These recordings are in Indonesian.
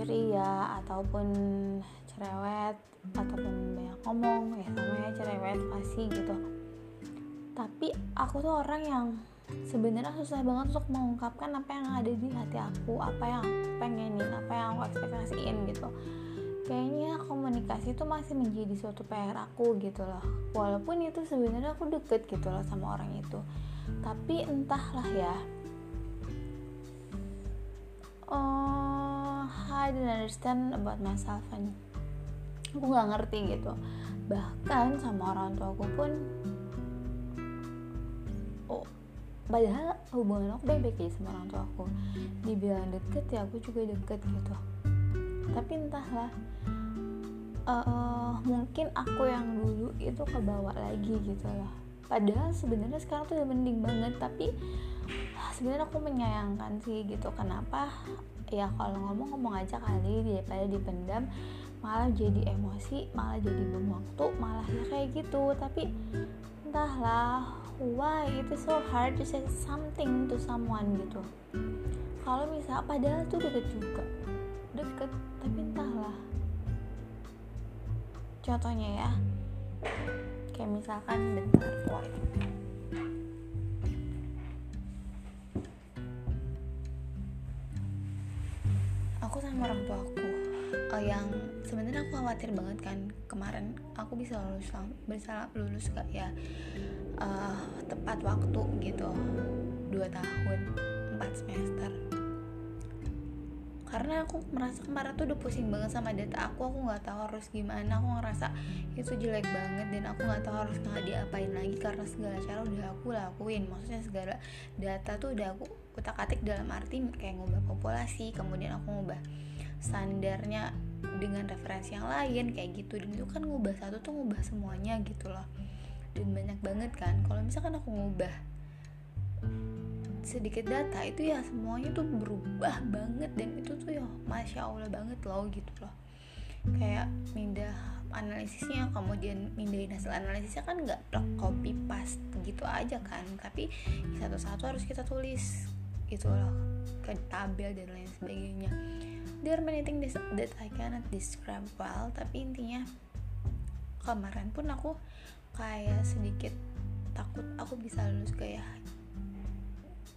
ceria ataupun cerewet ataupun banyak ngomong ya sama ya cerewet pasti gitu. Tapi aku tuh orang yang sebenarnya susah banget untuk mengungkapkan apa yang ada di hati aku apa yang aku pengenin apa yang aku ekspektasiin gitu. Kayaknya komunikasi itu masih menjadi suatu PR aku gitu loh. Walaupun itu sebenarnya aku deket gitu loh sama orang itu. Tapi entahlah ya. Oh I don't understand about myself and aku nggak ngerti gitu. Bahkan sama orang tua aku pun oh padahal hubungan aku baik-baik aja sama orang tua aku. Dibilang deket ya aku juga deket gitu. Tapi entahlah uh, mungkin aku yang dulu itu kebawa lagi gitu loh padahal sebenarnya sekarang tuh udah mending banget tapi sebenarnya aku menyayangkan sih gitu kenapa ya kalau ngomong ngomong aja kali daripada dipendam malah jadi emosi malah jadi bom waktu malah ya kayak gitu. Tapi entahlah why it is so hard to say something to someone gitu. Kalau misal padahal tuh deket juga deket tapi entahlah. Contohnya ya kayak misalkan bentar wah khawatir banget kan kemarin aku bisa lulus bisa lulus gak ya? Uh, tepat waktu gitu dua tahun empat semester. Karena aku merasa kemarin tuh udah pusing banget sama data aku aku nggak tahu harus gimana aku ngerasa itu jelek banget dan aku nggak tahu harus nggak diapain lagi karena segala cara udah aku lakuin. Maksudnya segala data tuh udah aku kutak atik dalam arti kayak ngubah populasi kemudian aku ngubah standarnya dengan referensi yang lain kayak gitu. Dan itu kan ngubah satu tuh ngubah semuanya gitu loh. Dan banyak banget kan. Kalau misalkan aku ngubah sedikit data itu ya semuanya tuh berubah banget. Dan itu tuh ya masya allah banget loh gitu loh. Kayak mindah analisisnya kemudian mindahin hasil analisisnya kan nggak copy paste gitu aja kan. Tapi satu-satu harus kita tulis gitu loh ke tabel dan lain sebagainya there are many things that I cannot describe well tapi intinya kemarin pun aku kayak sedikit takut aku bisa lulus kayak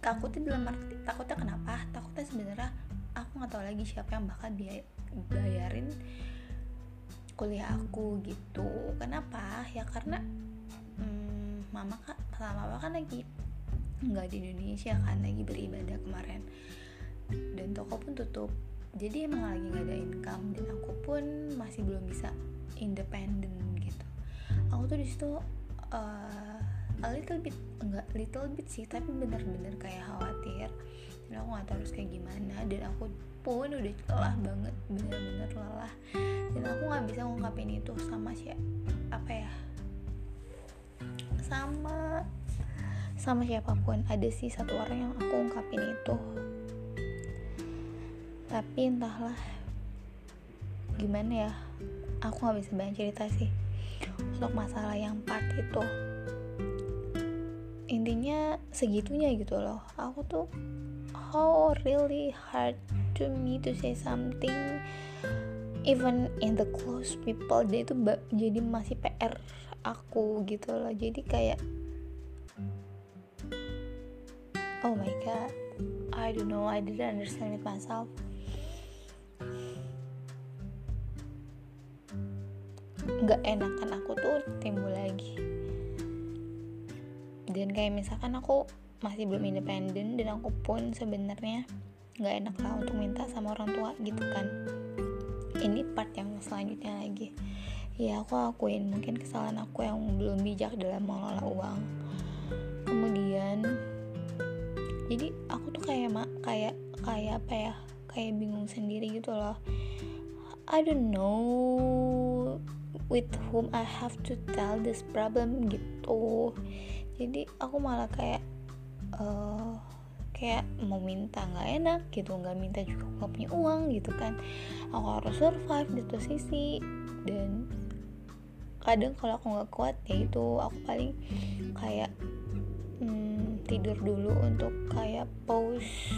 takutnya dalam arti takutnya kenapa? Takutnya sebenarnya aku nggak tahu lagi siapa yang bakal bayarin kuliah aku gitu. Kenapa? Ya karena hmm, mama kak sama papa kan lagi nggak di Indonesia kan lagi beribadah kemarin. Dan toko pun tutup jadi emang lagi nggak ada income dan aku pun masih belum bisa independen gitu. Aku tuh di situ uh, a little bit enggak little bit sih tapi bener-bener kayak khawatir. Dan aku nggak tahu harus kayak gimana. Dan aku pun udah lelah banget bener-bener lelah. Dan aku nggak bisa ngungkapin itu sama siapa apa ya sama sama siapa pun. Ada sih satu orang yang aku ungkapin itu tapi entahlah. Gimana ya? Aku nggak bisa banyak cerita sih untuk masalah yang part itu. Intinya segitunya gitu loh. Aku tuh how really hard to me to say something even in the close people dia itu jadi masih PR aku gitu loh. Jadi kayak oh my god I don't know I didn't understand it myself nggak enakan aku tuh timbul lagi. Dan kayak misalkan aku masih belum independen dan aku pun sebenarnya nggak enak lah untuk minta sama orang tua gitu kan. Ini part yang selanjutnya lagi. Ya aku akuin mungkin kesalahan aku yang belum bijak dalam mengelola uang. Kemudian jadi aku tuh kayak mak kayak kayak apa ya kayak bingung sendiri gitu loh. I don't know with whom I have to tell this problem gitu. Jadi aku malah kayak uh, kayak mau minta nggak enak gitu nggak minta juga nggak punya uang gitu kan. Aku harus survive di satu sisi. Dan kadang kalau aku nggak kuat ya itu aku paling kayak hmm, tidur dulu untuk kayak pause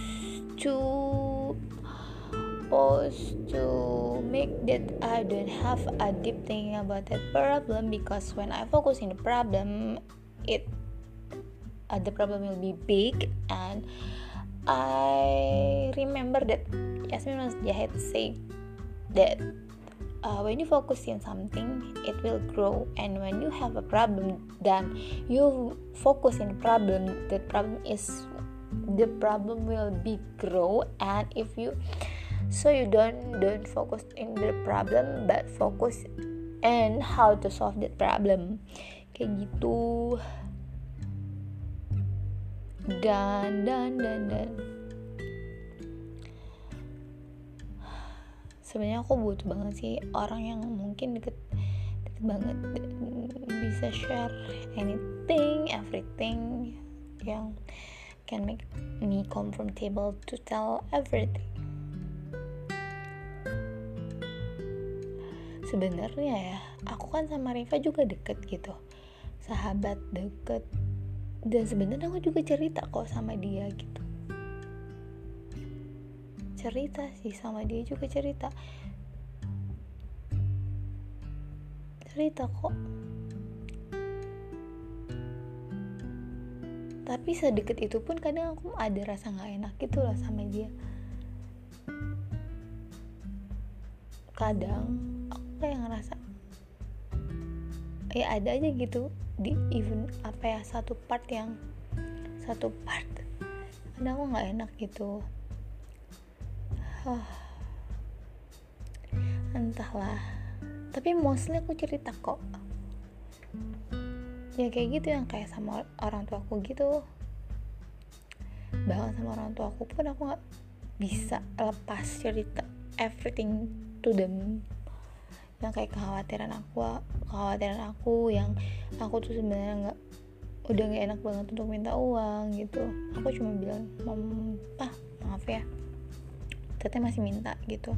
to supposed to make that I don't have a deep thinking about that problem because when I focus in the problem it uh, the problem will be big and I remember that Yasmin was Jahid say that uh, when you focus in something it will grow and when you have a problem then you focus in problem the problem is the problem will be grow and if you so you don't don't focus in the problem but focus and how to solve that problem. Kayak gitu. Dan dan dan dan. Sebenarnya aku butuh banget sih orang yang mungkin deket deket banget bisa share anything everything yang can make me comfortable to tell everything sebenarnya ya aku kan sama Riva juga deket gitu. Sahabat deket. Dan sebenarnya aku juga cerita kok sama dia gitu. Cerita sih sama dia juga cerita. Cerita kok. Tapi sedekat itu pun kadang aku ada rasa nggak enak gitu lah sama dia. Kadang kayak ngerasa ya ada aja gitu di even apa ya satu part yang satu part kadang aku nggak enak gitu. Oh, entahlah. Tapi mostly aku cerita kok. Ya kayak gitu yang kayak sama orang tua aku gitu. Bahkan sama orang tua aku pun aku nggak bisa lepas cerita everything to them yang kayak kekhawatiran aku kekhawatiran aku yang aku tuh sebenarnya nggak udah nggak enak banget untuk minta uang gitu. Aku cuma bilang ah maaf ya teteh masih minta gitu.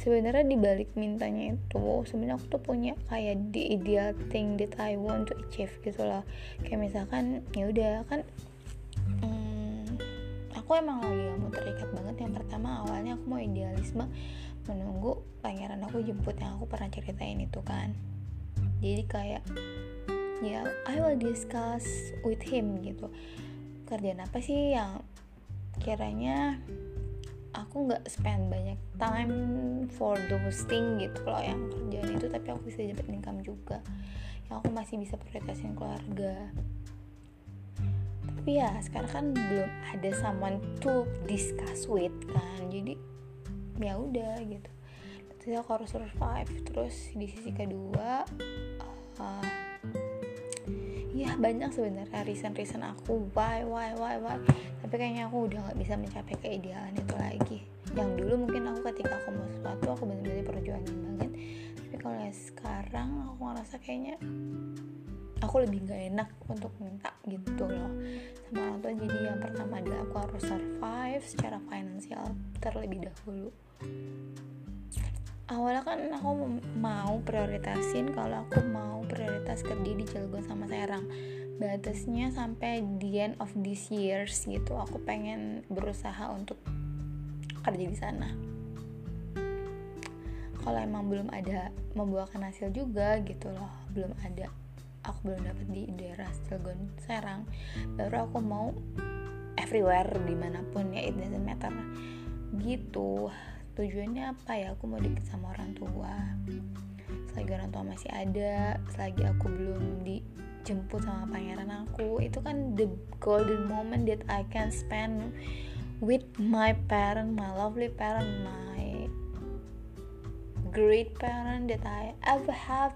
Sebenarnya di balik mintanya itu sebenarnya aku tuh punya kayak the ideal thing that I want to achieve gitu loh. Kayak misalkan ya udah kan hmm, aku emang lagi gak mau terikat banget. Yang pertama awalnya aku mau idealisme menunggu pangeran aku jemput yang aku pernah ceritain itu kan. Jadi kayak ya I will discuss with him gitu. Kerjaan apa sih yang kiranya aku nggak spend banyak time for those thing gitu loh yang kerjaan itu tapi aku bisa dapat income juga. Yang aku masih bisa prioritasin keluarga. Tapi ya sekarang kan belum ada someone to discuss with kan. Jadi ya udah gitu. Terus aku harus survive. Terus di sisi kedua uh, ya banyak sebenarnya reason reason aku why why why why. Tapi kayaknya aku udah nggak bisa mencapai keidealan itu lagi. Yang dulu mungkin aku ketika aku mau sesuatu aku benar-benar perjuangan banget. Tapi kalau sekarang aku ngerasa kayaknya aku lebih gak enak untuk minta gitu loh. Sama orang tua jadi yang pertama adalah aku harus survive secara finansial terlebih dahulu. Awalnya kan aku mau prioritasin kalau aku mau prioritas kerja di Cilegon sama Serang. Batasnya sampai the end of this years gitu aku pengen berusaha untuk kerja di sana. Kalau emang belum ada membuahkan hasil juga gitu loh belum ada aku belum dapat di daerah Cilegon Serang baru aku mau everywhere di mana pun ya it doesn't matter. Gitu. Tujuannya apa ya? Aku mau deket sama orang tua. Selagi orang tua masih ada selagi aku belum dijemput sama pangeran aku itu kan the golden moment that I can spend with my parent my lovely parent my great parent that I ever have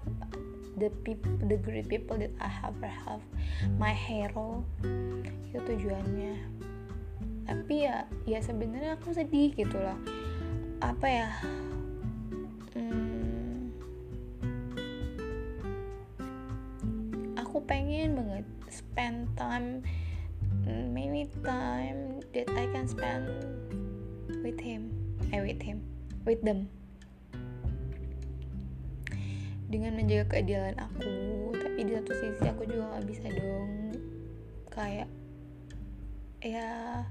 the people the great people that I have have my hero. Itu tujuannya. Tapi ya ya sebenarnya aku sedih gitu loh. Apa ya? Hmm, aku pengen banget spend time many time that I can spend with him eh with him with them dengan menjaga keadilan aku. Tapi di satu sisi aku juga nggak bisa dong. Kayak ya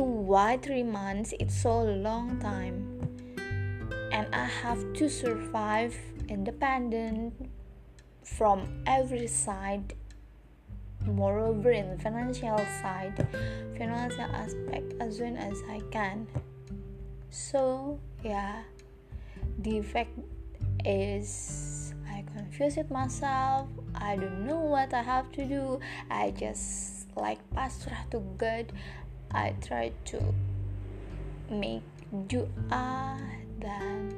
why three months? It's so long time. And I have to survive independent from every side. Moreover in the financial side financial aspect as soon as I can. So yeah the fact is I confuse it myself. I don't know what I have to do. I just like pasrah to God. I try to make doa dan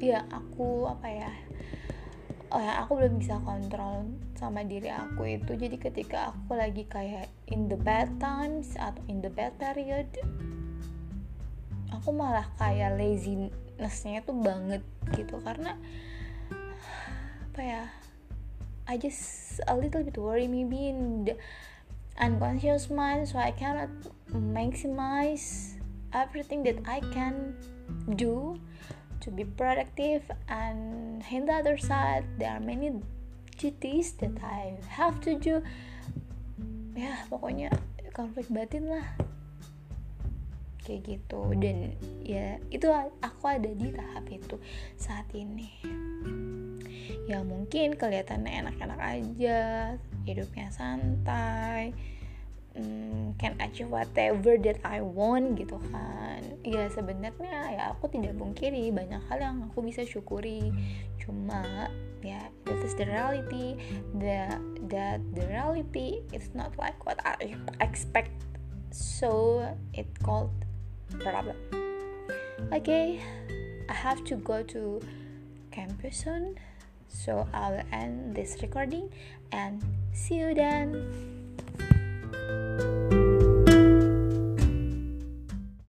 ya aku apa ya oh ya aku belum bisa kontrol sama diri aku itu. Jadi ketika aku lagi kayak in the bad times atau in the bad period aku malah kayak lazinessnya tuh banget gitu. Karena apa ya I just a little bit worry maybe in the unconscious mind so I cannot maximize everything that I can do to be productive. And in the other side there are many duties that I have to do. Ya pokoknya konflik batin lah kayak gitu. Dan ya itu aku ada di tahap itu saat ini. Ya mungkin kelihatannya enak-enak aja hidupnya santai um, can achieve whatever that I want gitu kan. Ya sebenarnya ya aku tidak pungkiri banyak hal yang aku bisa syukuri. Cuma ya that is the reality. The that the reality is not like what I expect. So it called problem. Okay I have to go to campus soon so I'll end this recording and see you then